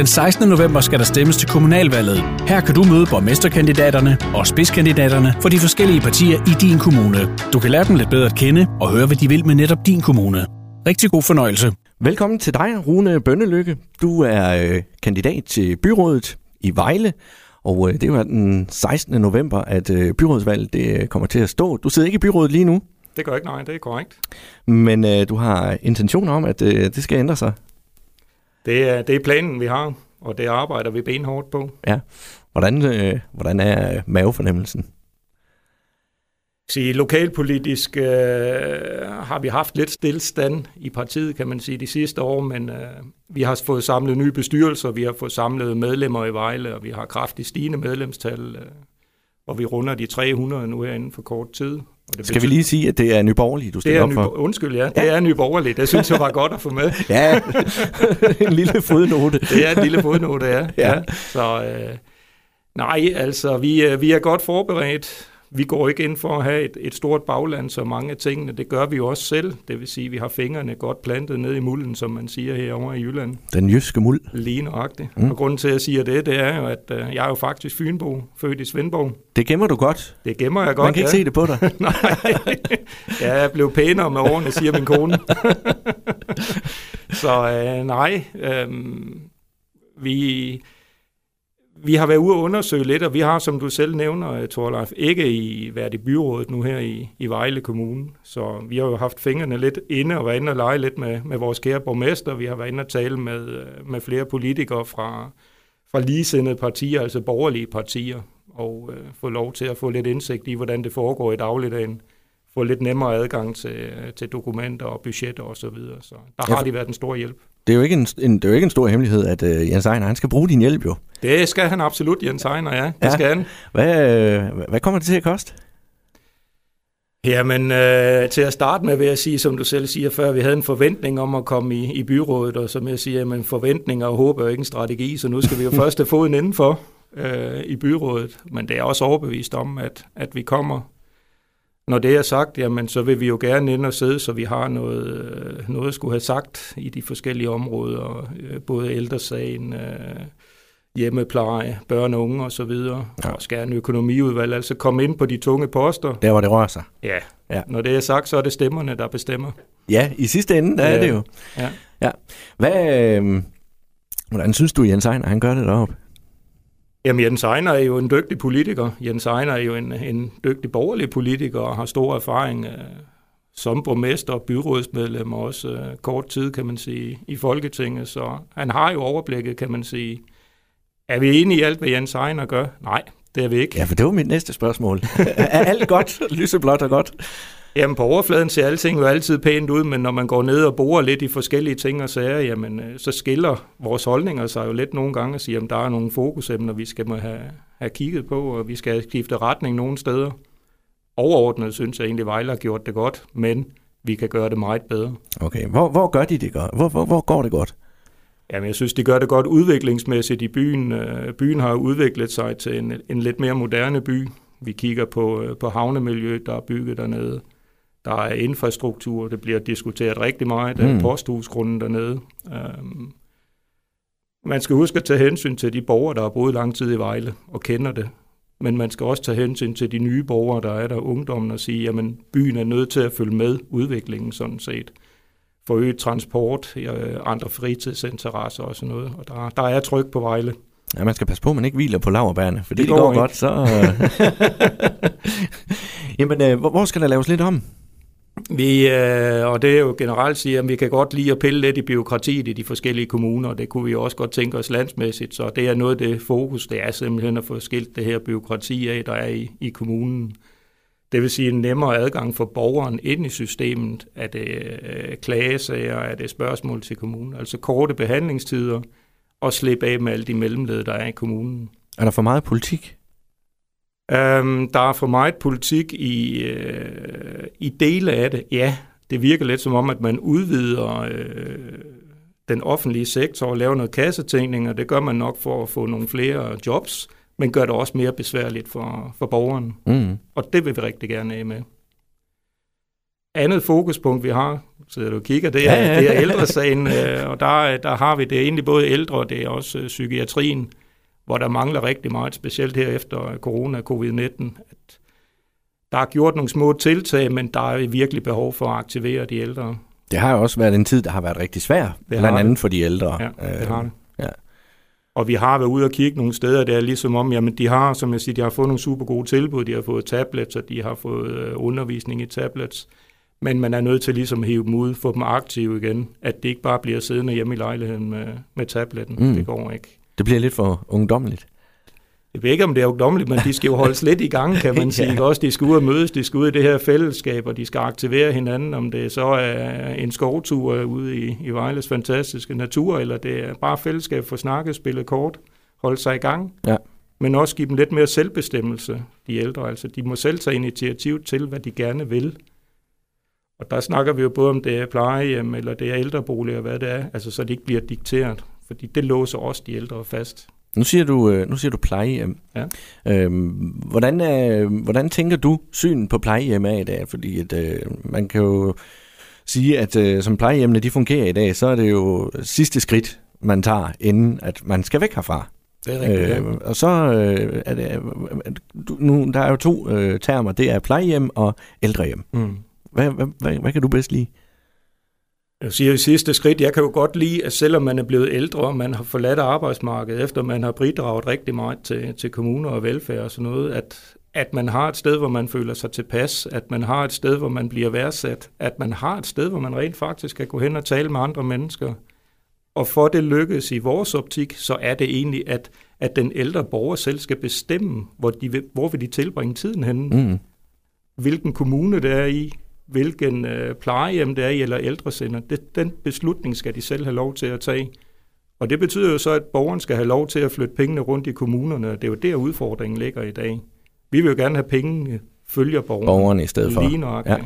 Den 16. november skal der stemmes til kommunalvalget. Her kan du møde borgmesterkandidaterne og spidskandidaterne for de forskellige partier i din kommune. Du kan lære dem lidt bedre at kende og høre, hvad de vil med netop din kommune. Rigtig god fornøjelse. Velkommen til dig, Rune Bønnelykke. Du er øh, kandidat til byrådet i Vejle, og øh, det er jo den 16. november, at øh, byrådsvalget det kommer til at stå. Du sidder ikke i byrådet lige nu, Det gør ikke nej, det er korrekt. men øh, du har intentioner om, at øh, det skal ændre sig. Det er, det er planen, vi har, og det arbejder vi benhårdt på. Hvordan, øh, hvordan er øh, mavefornemmelsen? Sige, lokalpolitisk øh, har vi haft lidt stillstand i partiet, kan man sige, de sidste år, men øh, vi har fået samlet nye bestyrelser, vi har fået samlet medlemmer i Vejle, og vi har kraftigt stigende medlemstal, øh, og vi runder de 300 nu her inden for kort tid. Og det Skal vi lige sige, at det er Nyborgerlige, du Det stiller er op for? undskyld, ja, det er nyborgerligt. Det synes jeg var godt at få med. Ja, en lille fodnote. Det er en lille fodnote, ja. Ja. ja. Så øh, nej, altså, vi, øh, vi er godt forberedt. Vi går ikke ind for at have et, et stort bagland, så mange af tingene, det gør vi jo også selv. Det vil sige, at vi har fingrene godt plantet ned i mulden, som man siger herovre i Jylland. Den jyske muld. Lige nøjagtigt. Mm. Og grunden til, at jeg siger det, det er jo, at øh, jeg er jo faktisk Fynbo, født i Svendborg. Det gemmer du godt. Det gemmer jeg godt, Man kan ikke ja. se det på dig. Nej, ja, jeg blev pænere med årene, siger min kone. så øh, nej, øh, vi, vi har været ude og undersøge lidt, og vi har, som du selv nævner, Torleif, ikke i, været i byrådet nu her i, i Vejle Kommune. Så vi har jo haft fingrene lidt inde og været inde og lege lidt med, med vores kære borgmester. Vi har været inde og tale med, øh, med flere politikere fra, fra ligesindede partier, altså borgerlige partier, og øh, få lov til at få lidt indsigt i, hvordan det foregår i dagligdagen. Få lidt nemmere adgang til, til dokumenter og budgetter osv. Så, videre. så der Ja, har de været en stor hjælp. Det er jo ikke en, en, det er jo ikke en stor hemmelighed, at øh, Jens Ejner, han skal bruge din hjælp jo. Det skal han absolut, Jens Ejner, ja. Det Ja. skal han. Hvad, øh, hvad kommer det til at koste? Jamen, øh, til at starte med vil jeg sige, som du selv siger før, vi havde en forventning om at komme i, i byrådet, og som jeg siger, men forventninger og håb er jo ikke en strategi, så nu skal vi jo først have foden indenfor øh, i byrådet. Men det er også overbevist om, at, at vi kommer. Når det er sagt, jamen, så vil vi jo gerne ind og sidde, så vi har noget, øh, noget at skulle have sagt i de forskellige områder, øh, både ældresagen, øh, hjemmepleje, børn og unge osv., Ja. ja. og en økonomiudvalg, altså komme ind på de tunge poster, Der, hvor det rører sig. Ja. Ja. Når det er sagt, så er det stemmerne, der bestemmer. Ja, i sidste ende, der ja. er det jo. Ja. ja. Hvad, øh, hvordan synes du, Jens Ejner, han gør det deroppe? Jamen, Jens Ejner er jo en dygtig politiker. Jens Ejner er jo en, en dygtig borgerlig politiker og har stor erfaring øh, som borgmester og byrådsmedlem, og også øh, kort tid, kan man sige, i Folketinget. Så han har jo overblikket, kan man sige. Er vi enige i alt, hvad Jens Ejner gør? Nej, det er vi ikke. Ja, for det var mit næste spørgsmål. er alt godt? Lyseblåt og godt? Jamen på overfladen ser alting jo altid pænt ud, men når man går ned og borer lidt i forskellige ting og sager, jamen øh, så skiller vores holdninger sig jo lidt nogle gange og siger, at der er nogle fokusemner, vi skal må have, have kigget på, og vi skal skifte retning nogle steder. Overordnet synes jeg egentlig, Vejle har gjort det godt, men vi kan gøre det meget bedre. Okay, hvor, hvor gør de det godt? Hvor, hvor, hvor går det godt? Jamen, jeg synes, de gør det godt udviklingsmæssigt i byen. Øh, Byen har udviklet sig til en, en lidt mere moderne by. Vi kigger på, øh, på havnemiljøet, der er bygget dernede. Der er infrastruktur, det bliver diskuteret rigtig meget. Der Mm. er posthusgrunden dernede. Øhm, Man skal huske at tage hensyn til de borgere, der har boet lang tid i Vejle og kender det. Men man skal også tage hensyn til de nye borgere, der er der, ungdommen, og sige, jamen byen er nødt til at følge med udviklingen sådan set. Forøget transport, øh, andre fritidsinteresser og sådan noget. Og der, der er tryk på Vejle. Ja, man skal passe på, at man ikke hviler på laverbærene, for det, Det går, går ikke. godt, så... øh. Jamen, øh, hvor skal der laves lidt om? Vi, øh, og det er jo generelt siger, at vi kan godt lide at pille lidt i byråkratiet i de forskellige kommuner, og det kunne vi også godt tænke os landsmæssigt, så det er noget af det fokus, det er simpelthen at få skilt det her byråkrati af, der er i, i kommunen. Det vil sige en nemmere adgang for borgeren ind i systemet, er det øh, klagesager, er det spørgsmål til kommunen, altså korte behandlingstider, og slippe af med alle de mellemled, der er i kommunen. Er der for meget politik? Øhm, der er for meget politik i, øh, i dele af det. Ja, det virker lidt som om, at man udvider øh, den offentlige sektor og laver noget kassetænkning, og det gør man nok for at få nogle flere jobs, men gør det også mere besværligt for, for borgeren. Mm. Og det vil vi rigtig gerne af med. andet fokuspunkt, vi har, så du kigger, det er, Ja, ja. det er ældresagen, øh, og der, der har vi det egentlig både ældre, og det er også øh, psykiatrien, hvor der mangler rigtig meget, specielt her efter corona, covid-19, at der er gjort nogle små tiltag, men der er virkelig behov for at aktivere de ældre. Det har jo også været en tid, der har været rigtig svær, har blandt det. andet for de ældre. Ja, det Øh, har det. ja. Og vi har været ude og kigge nogle steder, der er ligesom om, jamen de har, som jeg siger, de har fået nogle super gode tilbud, de har fået tablets, og de har fået øh, undervisning i tablets, men man er nødt til ligesom at hive dem ud, få dem aktive igen, at det ikke bare bliver siddende hjemme i lejligheden med, med tabletten. Mm. Det går ikke. Det bliver lidt for ungdommeligt. Jeg ved ikke, om det er ungdommeligt, men de skal jo holdes lidt i gang, kan man sige. Ja. Også de skal ud og mødes, de skal ud i det her fællesskab, og de skal aktivere hinanden, om det så er en skovtur ude i, i Vejles fantastiske natur, eller det er bare fællesskab for snakke, spille kort, holde sig i gang. Ja. Men også give dem lidt mere selvbestemmelse, de ældre. Altså, de må selv tage initiativ til, hvad de gerne vil. Og der snakker vi jo både om det er plejehjem, eller det er ældreboliger, hvad det er, altså så de ikke bliver dikteret. Fordi det låser også de ældre fast. Nu siger du, øh, nu siger du plejehjem. Ja. Øhm, hvordan, er, hvordan tænker du synen på plejehjem er i dag? Fordi at, øh, man kan jo sige, at øh, som plejehjemmene de fungerer i dag, så er det jo sidste skridt, man tager, inden at man skal væk herfra. Det er Øh, og så øh, er det, øh, du, nu, der er jo to øh, termer, det er plejehjem og ældrehjem. Mm. Hvad, hvad, hvad, hvad kan du bedst lide? Jeg siger i sidste skridt, jeg kan jo godt lide, at selvom man er blevet ældre, og man har forladt arbejdsmarkedet, efter man har bidraget rigtig meget til, til kommuner og velfærd og sådan noget, at, at man har et sted, hvor man føler sig tilpas, at man har et sted, hvor man bliver værdsat, at man har et sted, hvor man rent faktisk kan gå hen og tale med andre mennesker. Og for det lykkes i vores optik, så er det egentlig, at, at den ældre borger selv skal bestemme, hvor, de vil, hvor vil de tilbringe tiden henne Mm. hvilken kommune det er i, hvilken øh, plejehjem det er i, eller ældrecenter. Det, den beslutning skal de selv have lov til at tage. Og det betyder jo så, at borgeren skal have lov til at flytte pengene rundt i kommunerne, og det er jo der udfordringen ligger i dag. Vi vil jo gerne have pengene følger borgeren. Borgerne i stedet for. Lige nøjagtigt. Ja.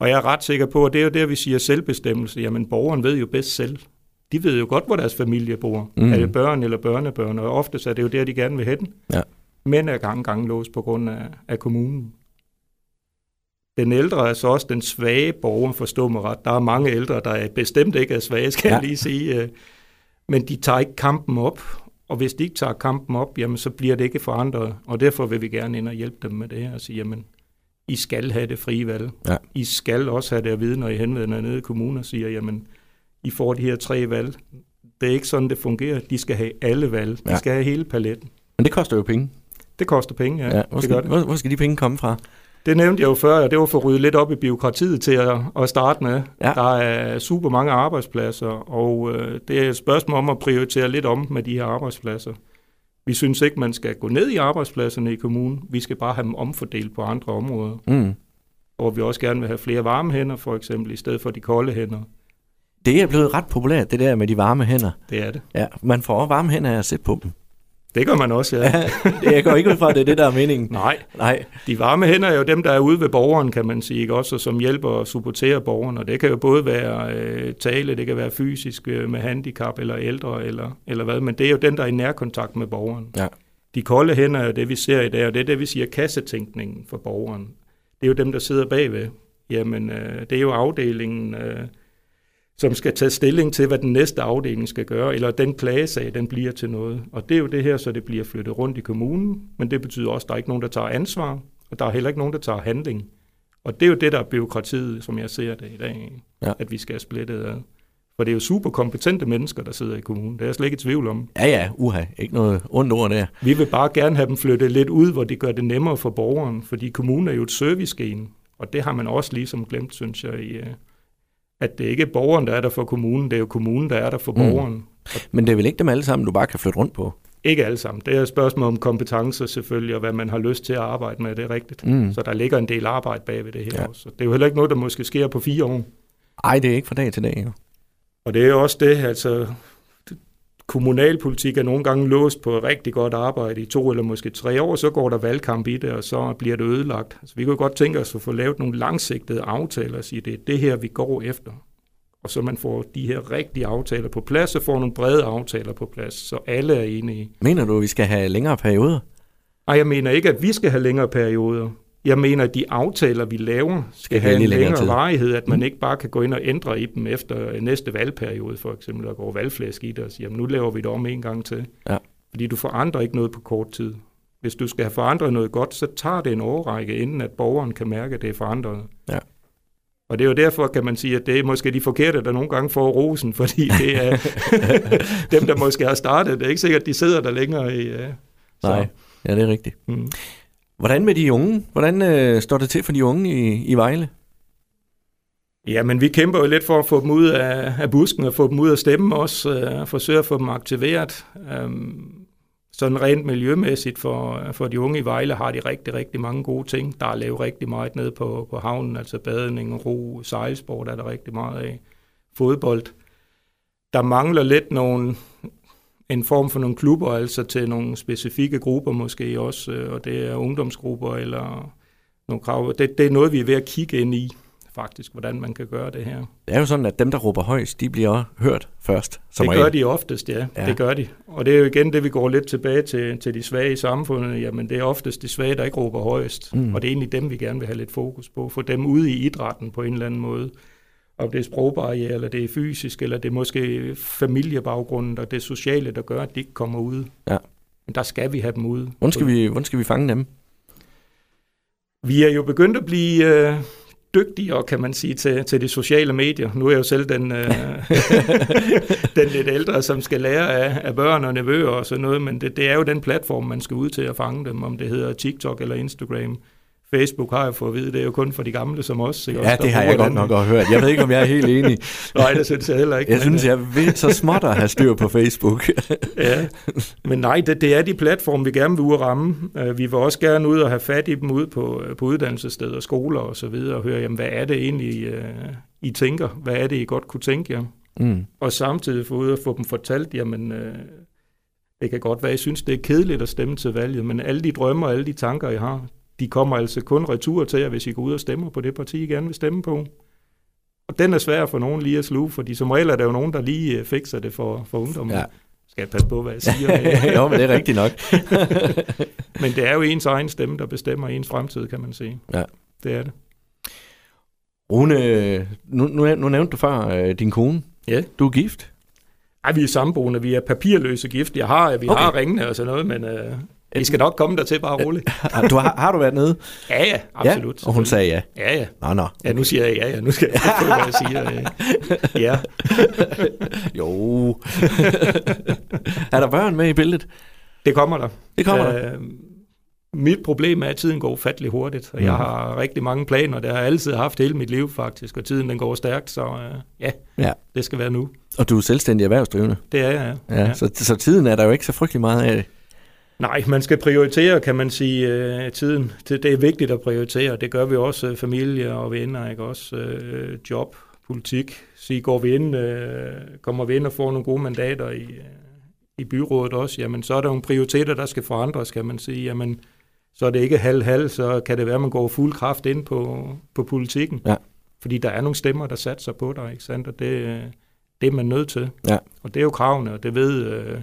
Og jeg er ret sikker på, at det er jo der, vi siger selvbestemmelse. Jamen, borgeren ved jo bedst selv. De ved jo godt, hvor deres familie bor. Mm. Er det børn eller børnebørn? Og oftest er det jo der, de gerne vil have den. Ja. Men er gang gang låst på grund af, af kommunen. Den ældre er så også den svage borger, forstå mig ret. Der er mange ældre, der er bestemt ikke er svage, skal Ja. jeg lige sige. øh. Men de tager ikke kampen op. Og hvis de ikke tager kampen op, jamen, så bliver det ikke forandret. Og derfor vil vi gerne ind og hjælpe dem med det her og sige, jamen, I skal have det frie valg. Ja. I skal også have det at vide, når I henvender nede i kommunen og siger, jamen, I får de her tre valg. Det er ikke sådan, det fungerer. De skal have alle valg. De Ja. skal have hele paletten. Men det koster jo penge. Det koster penge, ja. Ja, hvor, det gør skal, det. hvor, hvor skal de penge komme fra? Det nævnte jeg jo før, og det var for at rydde lidt op i byråkratiet til at, at starte med. Ja. Der er super mange arbejdspladser, og øh, det er et spørgsmål om at prioritere lidt om med de her arbejdspladser. Vi synes ikke, man skal gå ned i arbejdspladserne i kommunen. Vi skal bare have dem omfordelt på andre områder. Mm. Og vi også gerne vil have flere varme hænder, for eksempel, i stedet for de kolde hænder. Det er blevet ret populært, det der med de varme hænder. Det er det. Ja, man får også varme hænder af at sætte på dem. Det gør man også, ja. Ja, jeg går ikke ud fra, at det er det, der er meningen. Nej, Nej. De varme hænder er jo dem, der er ude ved borgeren, kan man sige, ikke? også, og som hjælper og supporterer borgeren. Og det kan jo både være øh, tale, det kan være fysisk øh, med handicap eller ældre, eller, eller hvad, men det er jo den, der er i nærkontakt med borgeren. Ja. De kolde hænder er jo det, vi ser i dag, og det er det, vi siger kassetænkningen for borgeren. Det er jo dem, der sidder bagved. Jamen, øh, det er jo afdelingen, øh, som skal tage stilling til, hvad den næste afdeling skal gøre, eller den klagesag, den bliver til noget. Og det er jo det her, så det bliver flyttet rundt i kommunen, men det betyder også, at der er ikke nogen, der tager ansvar, og der er heller ikke nogen, der tager handling. Og det er jo det, der er byråkratiet, som jeg ser det i dag, Ja. at vi skal have splittet ad. For det er jo super kompetente mennesker, der sidder i kommunen. Det er jeg slet ikke i tvivl om. Ja, ja, uha. Ikke noget ondt ord der. Vi vil bare gerne have dem flyttet lidt ud, hvor det gør det nemmere for borgeren, fordi kommunen er jo et servicegen, og det har man også ligesom glemt, synes jeg, i, øh, at det ikke er borgeren, der er der for kommunen, det er jo kommunen, der er der for Mm. borgeren. Men det er vel ikke dem alle sammen, du bare kan flytte rundt på? Ikke alle sammen. Det er et spørgsmål om kompetencer selvfølgelig, og hvad man har lyst til at arbejde med, det er rigtigt. Mm. Så der ligger en del arbejde bag ved det her Ja. også. Det er jo heller ikke noget, der måske sker på fire år. Ej, det er ikke fra dag til dag. Jo. Og det er også det, altså kommunalpolitik er nogle gange låst på et rigtig godt arbejde i to eller måske tre år, så går der valgkamp i det, og så bliver det ødelagt. Altså, vi kunne godt tænke os at få lavet nogle langsigtede aftaler og sige, det er det her, vi går efter. Og så man får de her rigtige aftaler på plads, og får nogle brede aftaler på plads, så alle er enige. Mener du, at vi skal have længere perioder? Og jeg mener ikke, at vi skal have længere perioder. Jeg mener, at de aftaler, vi laver, skal have en længere, længere varighed, at man mm. ikke bare kan gå ind og ændre i dem efter næste valgperiode, for eksempel, og gå valgflæsk i det og sige, jamen nu laver vi det om en gang til. Ja. Fordi du forandrer ikke noget på kort tid. Hvis du skal have forandret noget godt, så tager det en årrække, inden at borgeren kan mærke, at det er forandret. Ja. Og det er jo derfor, kan man sige, at det er måske de forkerte, der nogle gange får rosen, fordi det er dem, der måske har startet. Det er ikke sikkert, at de sidder der længere i... Uh, så. Nej, ja, det er rigtigt. Mm. Hvordan med de unge? Hvordan øh, står det til for de unge i, i Vejle? Ja, men vi kæmper jo lidt for at få dem ud af, af busken og få dem ud af stemmen også, øh, forsøge at få dem aktiveret. Øhm, sådan rent miljømæssigt for, for de unge i Vejle har de rigtig, rigtig mange gode ting. Der er lavet rigtig meget ned på, på havnen, altså badning, ro, sejlsport er der rigtig meget af. Fodbold. Der mangler lidt nogle, en form for nogle klubber, altså til nogle specifikke grupper måske også, øh, og det er ungdomsgrupper eller nogle krav. Det, det er noget, vi er ved at kigge ind i faktisk, hvordan man kan gøre det her. Det er jo sådan, at dem, der råber højst, de bliver hørt først. Som det gør de oftest, ja. ja. Det gør de. Og det er jo igen det, vi går lidt tilbage til, til de svage i samfundet. Jamen, det er oftest de svage, der ikke råber højst. Mm. Og det er egentlig dem, vi gerne vil have lidt fokus på. Få dem ude i idrætten på en eller anden måde. Om det er sprogbarriere, eller det er fysisk, eller det er måske familiebaggrunden, og det sociale, der gør, at de ikke kommer ud. Ja. Men der skal vi have dem ude. Hvordan skal vi, hvordan skal vi fange dem? Vi er jo begyndt at blive... Øh, dygtigere, kan man sige, til, til de sociale medier. Nu er jeg jo selv den, øh, den lidt ældre, som skal lære af, af børn og nevøer og sådan noget, men det, det er jo den platform, man skal ud til at fange dem, om det hedder TikTok eller Instagram. Facebook har jeg fået at vide, det er jo kun for de gamle som os. Ikke? Ja, det har jeg godt nok også hørt. Jeg ved ikke, om jeg er helt enig. nej, det synes jeg heller ikke. Jeg men, synes, jeg er så småt at have styr på Facebook. ja, men nej, det, det er de platforme, vi gerne vil ud ramme. Øh, vi vil også gerne ud og have fat i dem ud på, på uddannelsessteder, skoler og så videre, og høre, jamen, hvad er det egentlig, I tænker? Hvad er det, I godt kunne tænke jer? Mm. Og samtidig få ud og få dem fortalt, jamen, det kan godt være, I synes, det er kedeligt at stemme til valget, men alle de drømmer og alle de tanker, I har, de kommer altså kun retur til jer, hvis I går ud og stemmer på det parti, I gerne vil stemme på. Og den er svær for nogen lige at sluge, fordi som regel er der jo nogen, der lige øh, fikser det for, for ungdommen. Ja. Skal jeg passe på, hvad jeg siger? jo, men det er rigtigt nok. men det er jo ens egen stemme, der bestemmer ens fremtid, kan man sige. Ja. Det er det. Rune, nu, nu, nu nævnte du før øh, din kone. Ja. Du er gift. Ej, vi er samboende. Vi er papirløse gift. Jeg har, vi okay. har ringene og sådan noget, men øh, vi skal nok komme der til, bare roligt. du har, har du været nede? Ja, ja, absolut. Ja, og hun sagde ja? Ja, ja. Nå, nå. Ja, nu siger jeg ja, ja. Nu skal jeg få, hvad jeg siger. Ja. jo. er der børn med i billedet? Det kommer der. Det kommer der. Øh, mit problem er, at tiden går ufattelig hurtigt, og mm. jeg har rigtig mange planer. Det har jeg altid haft hele mit liv, faktisk, og tiden den går stærkt, så øh, ja, ja, det skal være nu. Og du er selvstændig erhvervsdrivende? Det er jeg, ja. ja, ja. Så, så tiden er der jo ikke så frygtelig meget af Nej, man skal prioritere, kan man sige, øh, tiden. Det er vigtigt at prioritere. Det gør vi også, øh, familie og venner, ikke også? Øh, job, politik. Så går vi ind, kommer vi ind og får nogle gode mandater i, i byrådet også, jamen så er der nogle prioriteter, der skal forandres, kan man sige. Jamen, så er det ikke halv-halv, så kan det være, at man går fuld kraft ind på, på politikken. Ja. Fordi der er nogle stemmer, der satser på dig, ikke sandt? Og det, det er man nødt til. Ja. Og det er jo kravene, og det ved... Øh,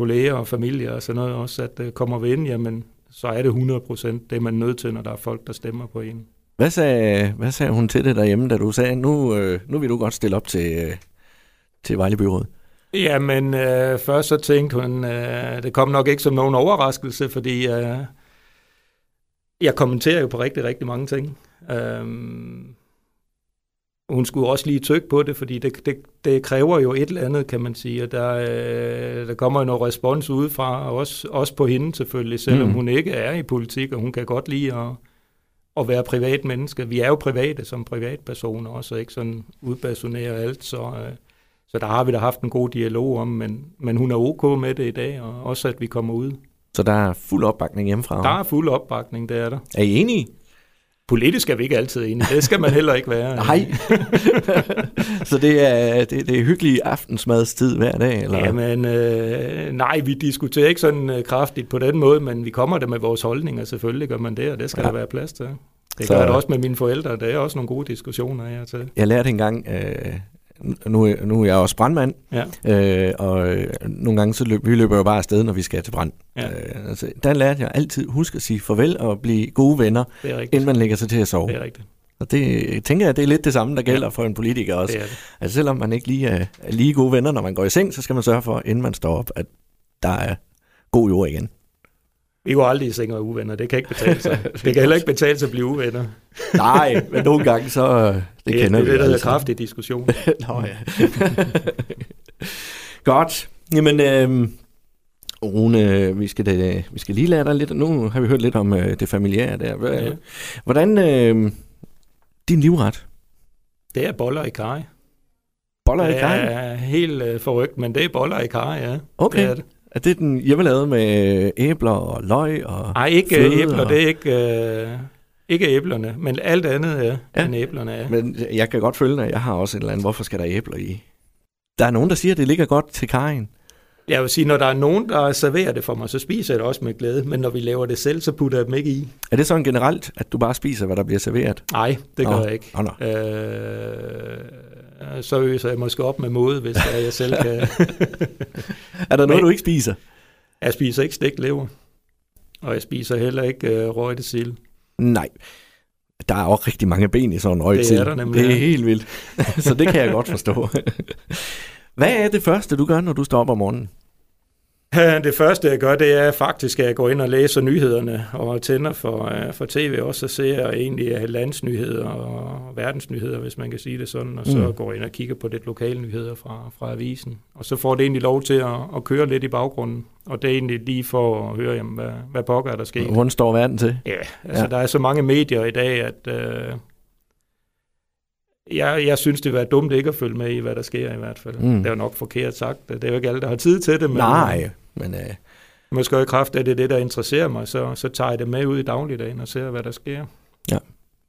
kolleger og familie og sådan noget også, at øh, kommer vi ind, jamen, så er det 100 procent det, man er nødt til, når der er folk, der stemmer på en. Hvad sagde, hvad sagde hun til det derhjemme, da du sagde, nu, øh, nu vil du godt stille op til, øh, til Vejle Byråd? Jamen, øh, først så tænkte hun, øh, det kom nok ikke som nogen overraskelse, fordi øh, jeg kommenterer jo på rigtig, rigtig mange ting. Øh, hun skulle også lige tykke på det, fordi det, det, det kræver jo et eller andet, kan man sige. Og der, øh, der kommer jo noget respons udefra, og også, også på hende selvfølgelig, selvom mm. hun ikke er i politik, og hun kan godt lide at, at være privat menneske. Vi er jo private som privatpersoner også, ikke sådan udbasonere alt, så, øh, så der har vi da haft en god dialog om, men, men hun er ok med det i dag, og også at vi kommer ud. Så der er fuld opbakning hjemmefra? Der er fuld opbakning, det er der. Er I enige? Politisk er vi ikke altid enige. Det skal man heller ikke være. Nej. så det er, det, det er hyggelig aftensmadstid hver dag? Eller? Jamen, øh, nej, vi diskuterer ikke sådan øh, kraftigt på den måde, men vi kommer der med vores holdninger. Selvfølgelig gør man det, og det skal ja. der være plads til. Det så, gør det også med mine forældre. Det er også nogle gode diskussioner, jeg til. Jeg lærte engang, øh, nu, nu er jeg også brandmand, Ja, øh, og øh, nogle gange så løb, vi løber jo bare afsted, når vi skal til brand. Ja. Øh, altså, der lærte jeg altid, husk at sige farvel og blive gode venner, er inden man lægger sig til at sove. Det er rigtigt. Og det tænker jeg, det er lidt det samme, der gælder for en politiker også. Det det. Altså selvom man ikke lige er, er lige gode venner, når man går i seng, så skal man sørge for, inden man står op, at der er god jord igen. Vi går aldrig i seng og er uvenner. Det kan ikke betale sig. det kan heller ikke betale sig at blive uvenner. Nej, men nogle gange så... øh, Det, Det, kender det, vi det, der alle hedder sammen. kraftig diskussion. Nå ja. Godt. Jamen, øh, Rune, vi skal, da, vi skal lige lære dig lidt. Nu har vi hørt lidt om øh, det familiære der. Hva- Ja. Hvordan øh, din livret? Det er boller i kaj. Boller i Det kajen? er helt øh, forrygt, men det er boller i kaj, ja. Okay. Det er det. Er det den hjemmelavet med æbler og løg? Og... Ej, ikke Fløde Fløde æbler. og- Det er ikke, øh, ikke æblerne, men alt andet ja, Ja. end æblerne er. Men jeg kan godt følge dig. Jeg har også et eller andet. Hvorfor skal der æbler i? Der er nogen, der siger, at det ligger godt til kajen. Jeg vil sige, når der er nogen, der serverer det for mig, så spiser jeg det også med glæde. Men når vi laver det selv, så putter jeg dem ikke i. Er det sådan generelt, at du bare spiser, hvad der bliver serveret? Nej, det Nå. gør jeg ikke. Nå, nå. Øh, så øser jeg måske op med måde, hvis det er, jeg selv kan. Er der noget, Men- du ikke spiser? jeg spiser ikke stegt lever. Og jeg spiser heller ikke øh, røgte sild. Nej. Der er også rigtig mange ben i sådan en røgt Det er der nemlig, Det er helt vildt. Så det kan jeg godt forstå. Hvad er det første, du gør, når du står op om morgenen? Det første, jeg gør, det er faktisk, at jeg går ind og læser nyhederne og tænder for, øh, for tv også, og ser egentlig øh, landsnyheder og verdensnyheder, hvis man kan sige det sådan, og så Mm. går ind og kigger på lidt lokale nyheder fra, fra avisen. Og så får det egentlig lov til at, at køre lidt i baggrunden, og det er egentlig lige for at høre, jamen, hvad, hvad pokker er der sket. Hvordan står verden til? Ja, altså Ja. der er så mange medier i dag, at øh, jeg, jeg synes, det være dumt ikke at følge med i, hvad der sker i hvert fald. Mm. Det er jo nok forkert sagt. Det er jo ikke alle, der har tid til det, men Nej, men øh, måske i kraft af det, er det der interesserer mig, så, så tager jeg det med ud i dagligdagen og ser, hvad der sker. Ja.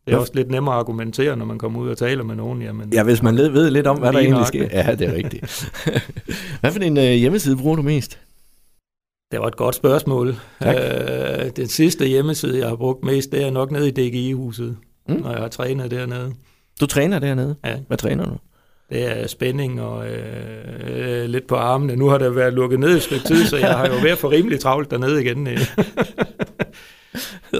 Det er også lidt nemmere at argumentere, når man kommer ud og taler med nogen. Jamen, ja, hvis man led- ved lidt om, hvad der egentlig sker. Ja, det er rigtigt. hvad for en øh, hjemmeside bruger du mest? Det var et godt spørgsmål. Tak. Øh, den sidste hjemmeside, jeg har brugt mest, det er nok nede i DGI-huset, mm. når jeg har trænet dernede. Du træner dernede. Ja. Hvad træner du? Det er spænding og øh, lidt på armene. Nu har det været lukket ned et stykke tid, så jeg har jo været for rimelig travlt dernede igen. øh.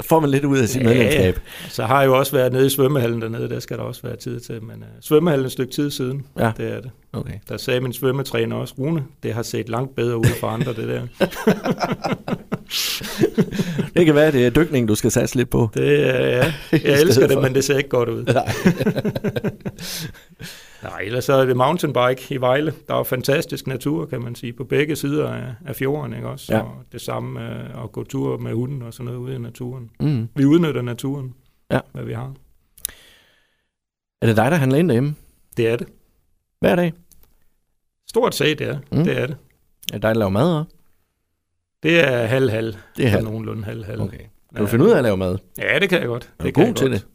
Får man lidt ud af sit Ja, medlemskab. Så har jeg jo også været nede i svømmehallen dernede, der skal der også være tid til. Men øh, svømmehallen et stykke tid siden, Ja. det er det. Okay. Der sagde min svømmetræner også, Rune, det har set langt bedre ud for andre, det der. Det kan være, det er dykning, du skal satse lidt på. Det, er- ja, jeg elsker det, men det ser ikke godt ud. Nej. Nej, ellers så er det mountainbike i Vejle. Der er fantastisk natur, kan man sige, på begge sider af, af fjorden, ikke også? Ja. Og det samme øh, at gå tur med hunden og sådan noget ude i naturen. Mm. Vi udnytter naturen, Ja. hvad vi har. Er det dig, der handler ind derhjemme? Det er det. Hver dag? Stort set, ja. Mm. Mm. Det er det. Er det dig, der laver mad også? Det er halv-halv. Det er halv. Nogenlunde halv-halv. Okay. Kan du finde ud af at lave mad? Ja, det kan jeg godt. Er det du kan god jeg til godt. det?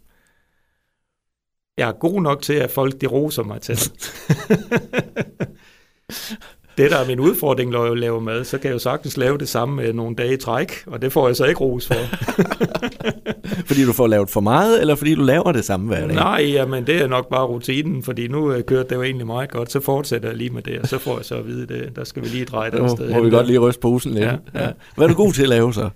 Jeg er god nok til, at folk de roser mig til det. der er min udfordring, når jeg laver mad, så kan jeg jo sagtens lave det samme med nogle dage i træk, og det får jeg så ikke ros for. Fordi du får lavet for meget, eller fordi du laver det samme hver dag? Nej, jamen det er nok bare rutinen, fordi nu øh, kørte det jo egentlig meget godt, så fortsætter jeg lige med det, og så får jeg så at vide det. Der skal vi lige dreje det sted. må vi godt lige ryste posen lidt. Ja, ja. Hvad er du god til at lave så?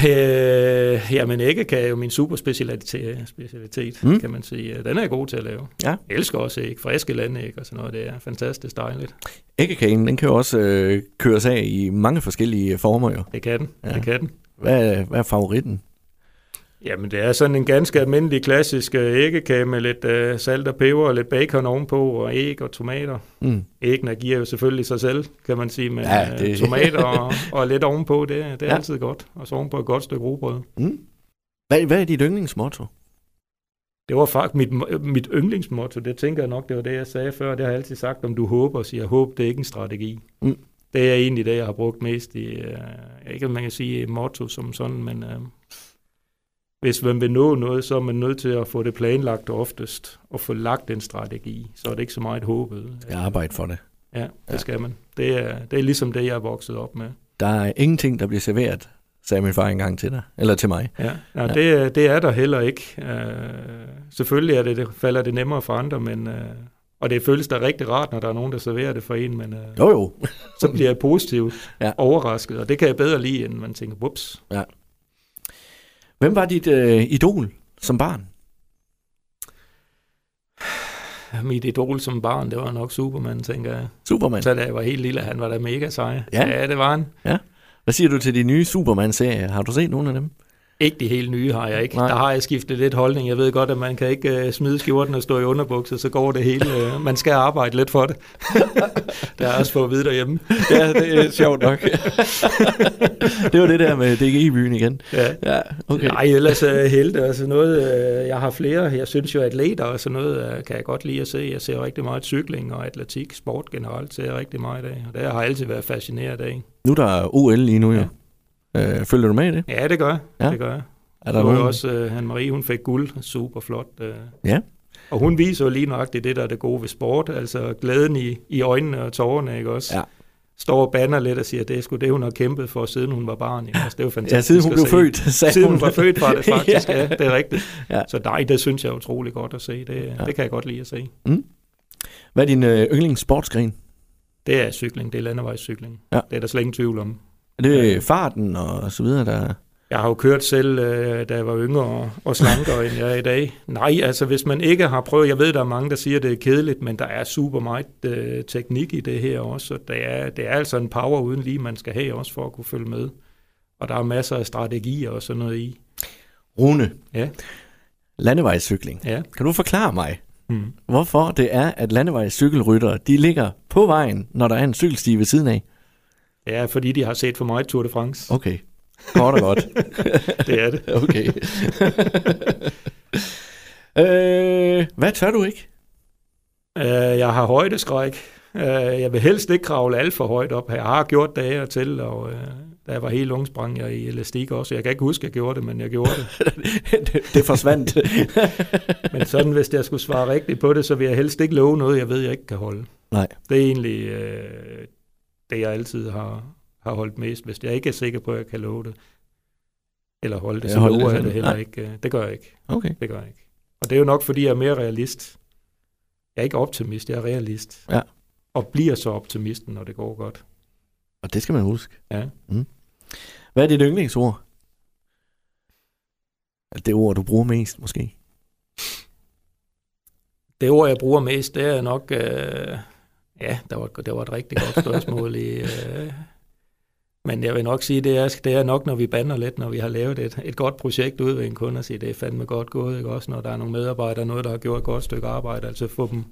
Øh, jamen æggekage er jo min superspecialitet, specialitet, Mm. kan man sige. Den er jeg god til at lave. Ja. Jeg elsker også æg, friske landæg og sådan noget. Det er fantastisk dejligt. Æggekagen, den kan jo også øh, køres af i mange forskellige former jo. Det kan den. Ja. Det kan den. Hvad, er- hvad er favoritten? Jamen, det er sådan en ganske almindelig klassisk øh, æggekage med lidt øh, salt og peber og lidt bacon ovenpå, og æg og tomater. Mm. Æggene giver jo selvfølgelig sig selv, kan man sige, med Ja, ja, det- tomater og, og lidt ovenpå. Det, det er Ja. altid godt. Og så ovenpå et godt stykke rugbrød. Mm. Hvad, hvad er dit yndlingsmotto? Det var faktisk mit, mit yndlingsmotto. Det tænker jeg nok, det var det, jeg sagde før. Det har jeg altid sagt, om du håber, siger håb, det er ikke en strategi. Mm. Det er egentlig det, jeg har brugt mest i, øh, ikke man kan sige motto som sådan, men øh, hvis man vil nå noget, så er man nødt til at få det planlagt oftest, og få lagt en strategi. Så er det ikke så meget håbet. Jeg arbejder for det. Ja, det Ja. skal man. Det er, det er ligesom det, jeg er vokset op med. Der er ingenting, der bliver serveret, sagde min far engang til dig. Eller til mig. Ja, ja, Ja. Det, er- det er der heller ikke. Uh, selvfølgelig er det, det, falder det nemmere for andre, men uh, Og det føles da rigtig rart, når der er nogen, der serverer det for en, men øh, Jo, jo. så bliver jeg positivt Ja. ja. overrasket, og det kan jeg bedre lide, end man tænker, whoops. Hvem var dit øh, idol som barn? Mit idol som barn, det var nok Superman, tænker jeg. Superman. Så da jeg var helt lille, han var da mega sej. Ja. ja det var han. Hvad siger du til de nye Superman-serier? Har du set nogle af dem? Ikke de helt nye har jeg ikke. Nej. Der har jeg skiftet lidt holdning. Jeg ved godt, at man kan ikke uh, smide skjorten og stå i underbukser, så går det hele. Uh, man skal arbejde lidt for det. der er også for at vide derhjemme. ja, det er sjovt nok. det var det der med DGI-byen igen. Ja. Ja, okay. Nej, ellers er helte og sådan noget. øh, Jeg har flere. Jeg synes jo, at atleter og sådan noget øh, kan jeg godt lide at se. Jeg ser rigtig meget cykling og atletik, sport generelt, ser jeg rigtig meget af. Og det har jeg altid været fascineret af. Nu er der OL lige nu, jo. Ja. Øh, følger du med i det? Ja, det gør jeg. Ja. Det gør jeg. Er Der nogen? også uh, Anne-Marie, hun fik guld. Super flot. Uh. Ja. Og hun viser jo lige nøjagtigt det, der er det gode ved sport. Altså glæden i, i øjnene og tårerne, ikke også? Ja. Står og banner lidt og siger, det er sgu det, hun har kæmpet for, siden hun var barn. Ikke? Altså, det er jo fantastisk Ja, siden hun blev født, sagde Siden hun var født, var det faktisk, Ja. ja. det er rigtigt. Ja. Så nej, det synes jeg er utrolig godt at se. Det, Ja. det kan jeg godt lide at se. Hvad er din øh, yndlingssportsgren? Det er cykling, det er landevejscykling. Ja. Det er der slet ingen tvivl om. Er det farten og så videre, der... Jeg har jo kørt selv, øh, da jeg var yngre og, og slankere, end jeg er i dag. Nej, altså hvis man ikke har prøvet, jeg ved, der er mange, der siger, at det er kedeligt, men der er super meget øh, teknik i det her også. og Det er, det er altså en power uden lige, man skal have også for at kunne følge med. Og der er masser af strategier og sådan noget i. Rune, Ja, landevejscykling. ja. Kan du forklare mig, Mm. hvorfor det er, at landevejscykelryttere, de ligger på vejen, når der er en cykelsti ved siden af? Ja, fordi de har set for meget Tour de France. Okay, kort og godt. Det er det. Okay. øh, hvad tør du ikke? Øh, jeg har højdeskræk. Øh, jeg vil helst ikke kravle alt for højt op. Jeg har gjort det og til, og øh, da jeg var helt ung, sprang jeg i elastik også. Jeg kan ikke huske, at jeg gjorde det, men jeg gjorde det. det, det forsvandt. Men sådan, hvis jeg skulle svare rigtigt på det, så vil jeg helst ikke love noget, jeg ved, jeg ikke kan holde. Nej. Det er egentlig øh, det, jeg altid har, har holdt mest. Hvis jeg ikke er sikker på, at jeg kan love det, eller holde det, Ja, så holde det lover jeg det heller Nej. ikke. Øh, Det gør jeg ikke. Okay. Det gør jeg ikke. Og det er jo nok, fordi jeg er mere realist. Jeg er ikke optimist, jeg er realist. Ja. Og bliver så optimisten, når det går godt. Og det skal man huske. Ja. Mm. Hvad er dit yndlingsord? Det ord, du bruger mest, måske? Det ord, jeg bruger mest, det er nok... Øh, ja, det var, det var et rigtig godt spørgsmål. i, øh, men jeg vil nok sige, det er, det er nok, når vi bander lidt, når vi har lavet et, et godt projekt ud ved en kunde, og sige, det er fandme godt gået, ikke? også når der er nogle medarbejdere, noget, der har gjort et godt stykke arbejde, altså få dem,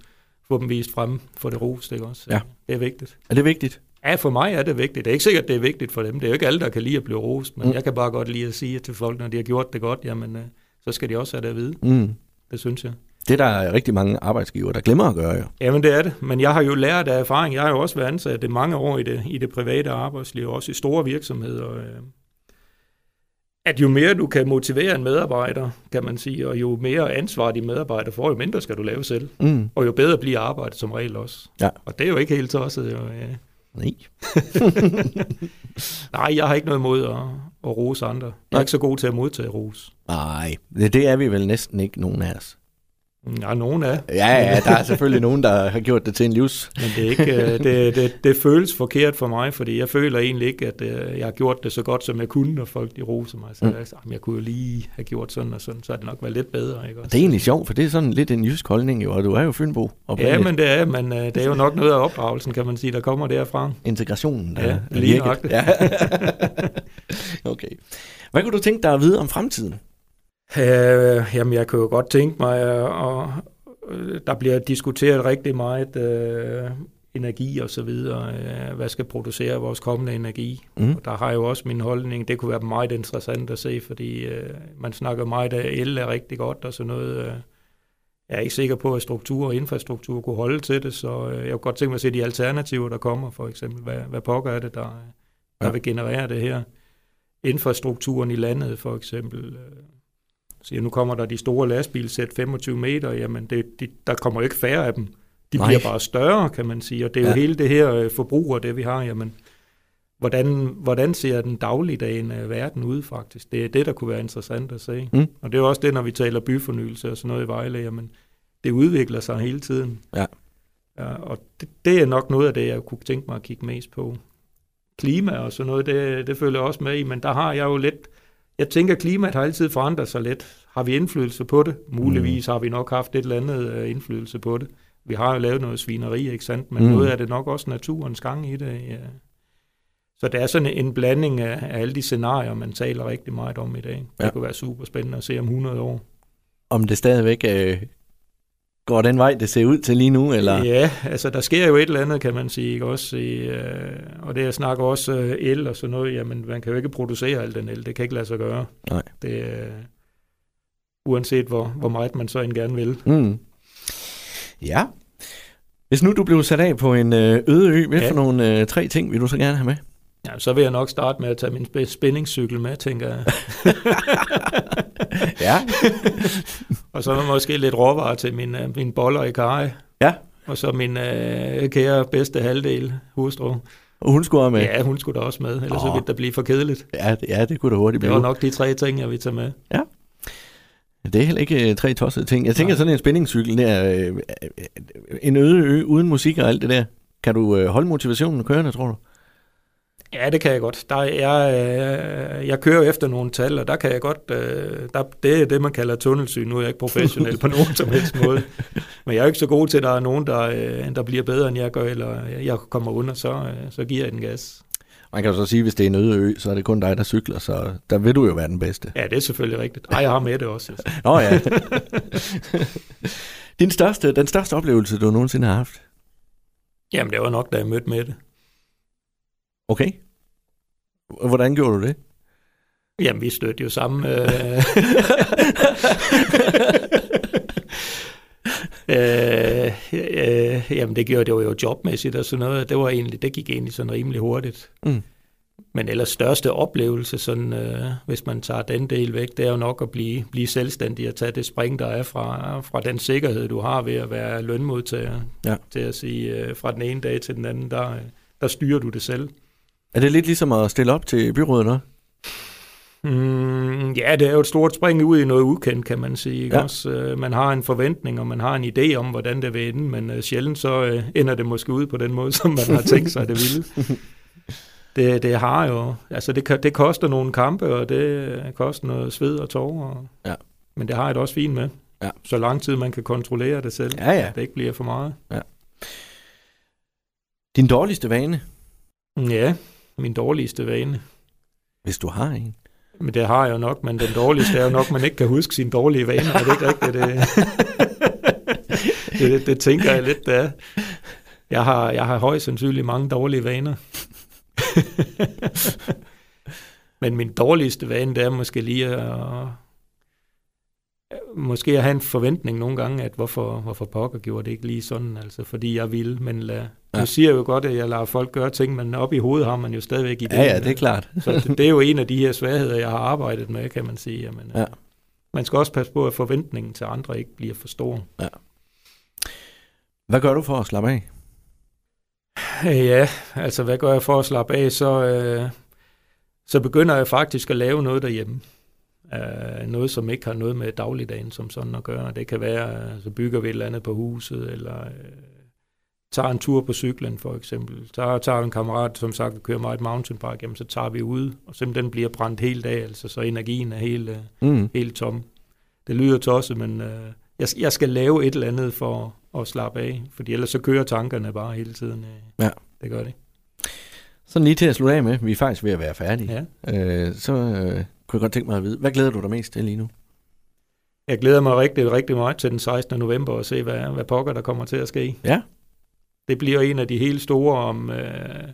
få dem vist frem, få det rost, ikke også? Ja. Det er vigtigt. Er det vigtigt? Ja, for mig er det vigtigt. Det er ikke sikkert, det er vigtigt for dem. Det er jo ikke alle, der kan lide at blive rost, men Mm. jeg kan bare godt lide at sige til folk, når de har gjort det godt, jamen, øh, så skal de også have det at vide. Mm. Det synes jeg. Det er der rigtig mange arbejdsgiver, der glemmer at gøre, jo. Jamen det er det, men jeg har jo lært af erfaring. Jeg har jo også været ansat det mange år i det, i det private arbejdsliv, også i store virksomheder. øh, At jo mere du kan motivere en medarbejder, kan man sige, og jo mere ansvar de medarbejder får, jo mindre skal du lave selv. Mm. Og jo bedre bliver arbejdet som regel også. Ja. Og det er jo ikke helt tosset. Jo, ja. Nej. Nej, jeg har ikke noget imod at, at rose andre. Jeg Nej. er ikke så god til at modtage ros. Nej, det, det er vi vel næsten ikke nogen af os. Ja, nogen er. Ja, ja, der er selvfølgelig nogen, der har gjort det til en livs. Men det, er ikke, øh, det, det, det føles forkert for mig, fordi jeg føler egentlig ikke, at øh, jeg har gjort det så godt, som jeg kunne, når folk de roser mig. Så Mm. jeg, "Jamen, jeg kunne jo lige have gjort sådan og sådan, så er det nok været lidt bedre. Ikke? Og Også? det er egentlig sjovt, for det er sådan lidt en jysk holdning, jo, og du er jo Fynbo. Ja, men det er, men øh, det er jo nok noget af opdragelsen, kan man sige, der kommer derfra. Integrationen, der Ja, er lige virket. nøjagtigt. Ja. okay. Hvad kunne du tænke dig at vide om fremtiden? Øh, jamen, jeg kan jo godt tænke mig, øh, og øh, der bliver diskuteret rigtig meget øh, energi og så videre. Øh, hvad skal producere vores kommende energi? Mm. Og der har jeg jo også min holdning, det kunne være meget interessant at se, fordi øh, man snakker meget af, el er rigtig godt og sådan noget. Øh, jeg er ikke sikker på, at struktur og infrastruktur kunne holde til det, så øh, jeg kunne godt tænke mig at se de alternativer, der kommer, for eksempel. Hvad, hvad pokker er det, der, der Ja. vil generere det her? Infrastrukturen i landet, for eksempel. Øh, så nu kommer der de store lastbilsæt 25 meter, jamen det, de, der kommer jo ikke færre af dem. De Nej. Bliver bare større, kan man sige, og det er jo Ja. hele det her øh, forbrug og det, vi har, jamen hvordan, hvordan ser den dagligdagen af verden ud faktisk? Det er det, der kunne være interessant at se. Mm. Og det er jo også det, når vi taler byfornyelse og sådan noget i Vejle, jamen det udvikler sig hele tiden. Ja. Ja, og det, det er nok noget af det, jeg kunne tænke mig at kigge mest på. Klima og sådan noget, det, det følger jeg også med i, men der har jeg jo lidt... Jeg tænker, at klimaet har altid forandret sig lidt. Har vi indflydelse på det? Muligvis har vi nok haft et eller andet øh, indflydelse på det. Vi har jo lavet noget svineri, ikke sandt? Men mm. noget af det nok også naturens gang i det. Ja. Så det er sådan en blanding af, af alle de scenarier, man taler rigtig meget om i dag. Ja. Det kunne være super spændende at se om 100 år. Om det stadigvæk øh, går den vej, det ser ud til lige nu? Eller? Ja, altså der sker jo et eller andet, kan man sige. Ikke? Også i, øh, og det jeg snakker også øh, el og sådan noget. Jamen, man kan jo ikke producere al den el. Det kan ikke lade sig gøre. Nej. Det, øh, uanset hvor, hvor meget man så end gerne vil. Mm. Ja. Hvis nu du blev sat af på en øh, øde ø, hvad ja. for nogle øh, tre ting vil du så gerne have med? Ja, så vil jeg nok starte med at tage min spændingscykel med, tænker jeg. ja. og så måske lidt råvarer til min, øh, min boller i kaj. Ja. Og så min uh, kære bedste halvdel, hustru. Og hun skulle med? Ja, hun skulle da også med, ellers oh. så ville det blive for kedeligt. Ja, det, ja, det kunne da hurtigt blive. Det var nok de tre ting, jeg vil tage med. Ja. Det er heller ikke uh, tre tossede ting. Jeg tænker Nej. sådan en spændingscykel der, uh, en øde ø uden musik og alt det der. Kan du holde motivationen kørende, tror du? Ja, det kan jeg godt. Der, jeg, øh, jeg kører efter nogle tal, og der kan jeg godt... Øh, der, det er det, man kalder tunnelsyn. Nu er jeg ikke professionel på nogen som helst måde. Men jeg er ikke så god til, at der er nogen, der, øh, der bliver bedre, end jeg gør, eller jeg kommer under, så, så giver jeg den gas. Man kan jo så sige, at hvis det er en øde ø, så er det kun dig, der cykler, så der vil du jo være den bedste. Ja, det er selvfølgelig rigtigt. Ej, jeg har med det også. Nå ja. Din største, den største oplevelse, du nogensinde har haft? Jamen, det var nok, da jeg mødte med det. Okay. Hvordan gjorde du det? Jamen, vi stødte jo sammen. Øh... øh, øh, jamen, det gjorde det var jo jobmæssigt og sådan noget. Det, var egentlig, det gik egentlig sådan rimelig hurtigt. Mm. Men ellers største oplevelse, sådan, øh, hvis man tager den del væk, det er jo nok at blive, blive selvstændig og tage det spring, der er fra, fra den sikkerhed, du har ved at være lønmodtager. Ja. Til at sige, øh, fra den ene dag til den anden, der, der styrer du det selv. Er det lidt ligesom at stille op til byrådet, eller? Mm, ja, det er jo et stort spring ud i noget ukendt, kan man sige. Ikke? Ja. Også, øh, man har en forventning, og man har en idé om, hvordan det vil ende, men øh, sjældent så øh, ender det måske ud på den måde, som man har tænkt sig, det ville. Det, det har jo, altså det, det koster nogle kampe, og det koster noget sved og tårer. Og, ja. Men det har jeg det også fint med. Ja. Så lang tid man kan kontrollere det selv, ja, ja. at det ikke bliver for meget. Ja. Din dårligste vane? Ja, min dårligste vane. Hvis du har en. Men det har jeg jo nok, men den dårligste er jo nok, man ikke kan huske sine dårlige vaner. Er det ikke rigtigt? Det, det, det, det tænker jeg lidt, det er. Jeg har, jeg har højst sandsynligt mange dårlige vaner. men min dårligste vane, det er måske lige at, måske at have en forventning nogle gange, at hvorfor, hvorfor pokker gjorde det ikke lige sådan, altså fordi jeg ville, men lad, ja. nu siger jo godt, at jeg lader folk gøre ting, men op i hovedet har man jo stadigvæk i det. Ja, ja, det er klart. så det, det, er jo en af de her sværheder, jeg har arbejdet med, kan man sige. Jamen, ja. Man skal også passe på, at forventningen til andre ikke bliver for stor. Ja. Hvad gør du for at slappe af? Ja, altså hvad gør jeg for at slappe af? Så, øh, så begynder jeg faktisk at lave noget derhjemme. Uh, noget, som ikke har noget med dagligdagen som sådan at gøre. Det kan være, så bygger vi et eller andet på huset, eller uh, tager en tur på cyklen for eksempel. Så tager en kammerat, som sagt, kører mig et mountainbike, jamen, så tager vi ud, og simpelthen bliver brændt hele dag, altså så energien er helt, mm. helt tom. Det lyder tosset, men uh, jeg, jeg skal lave et eller andet for at slappe af, fordi ellers så kører tankerne bare hele tiden. Ja. Det gør det. Så lige til at slutte af med, vi er faktisk ved at være færdige. Ja. Uh, så uh, kunne jeg godt tænke mig at vide. Hvad glæder du dig mest til lige nu? Jeg glæder mig rigtig, rigtig meget til den 16. november og se, hvad, hvad pokker der kommer til at ske. Ja. Det bliver en af de helt store om, øh,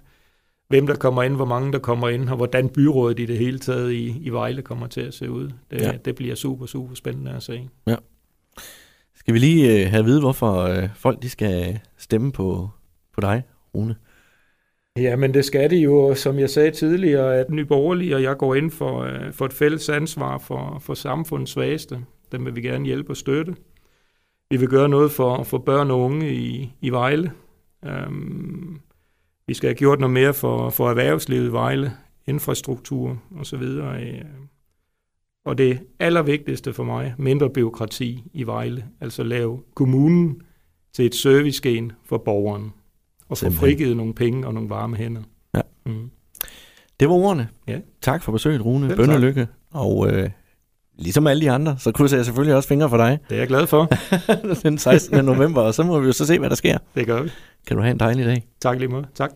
hvem der kommer ind, hvor mange der kommer ind, og hvordan byrådet i det hele taget i, i Vejle kommer til at se ud. Det, ja. det bliver super, super spændende at se. Ja. Skal vi lige øh, have at vide, hvorfor øh, folk de skal stemme på, på dig, Rune? Ja, men det skal de jo, som jeg sagde tidligere, at Nye Borgerlige og jeg går ind for, øh, for et fælles ansvar for, for samfundets svageste. Dem vil vi gerne hjælpe og støtte. Vi vil gøre noget for, for børn og unge i, i Vejle. Um, vi skal have gjort noget mere for, for erhvervslivet i Vejle, infrastruktur osv. Øh. Og det allervigtigste for mig, mindre byråkrati i Vejle. Altså lave kommunen til et servicegen for borgeren. Og få frigivet nogle penge og nogle varme hænder. Ja. Mm. Det var ordene. Ja. Tak for besøget, Rune. Selv Bønne tak. lykke. Og øh, ligesom alle de andre, så krydser jeg selvfølgelig også fingre for dig Det er jeg glad for. den 16. november, og så må vi jo så se, hvad der sker. Det gør vi. Kan du have en dejlig dag. Tak lige måde. Tak.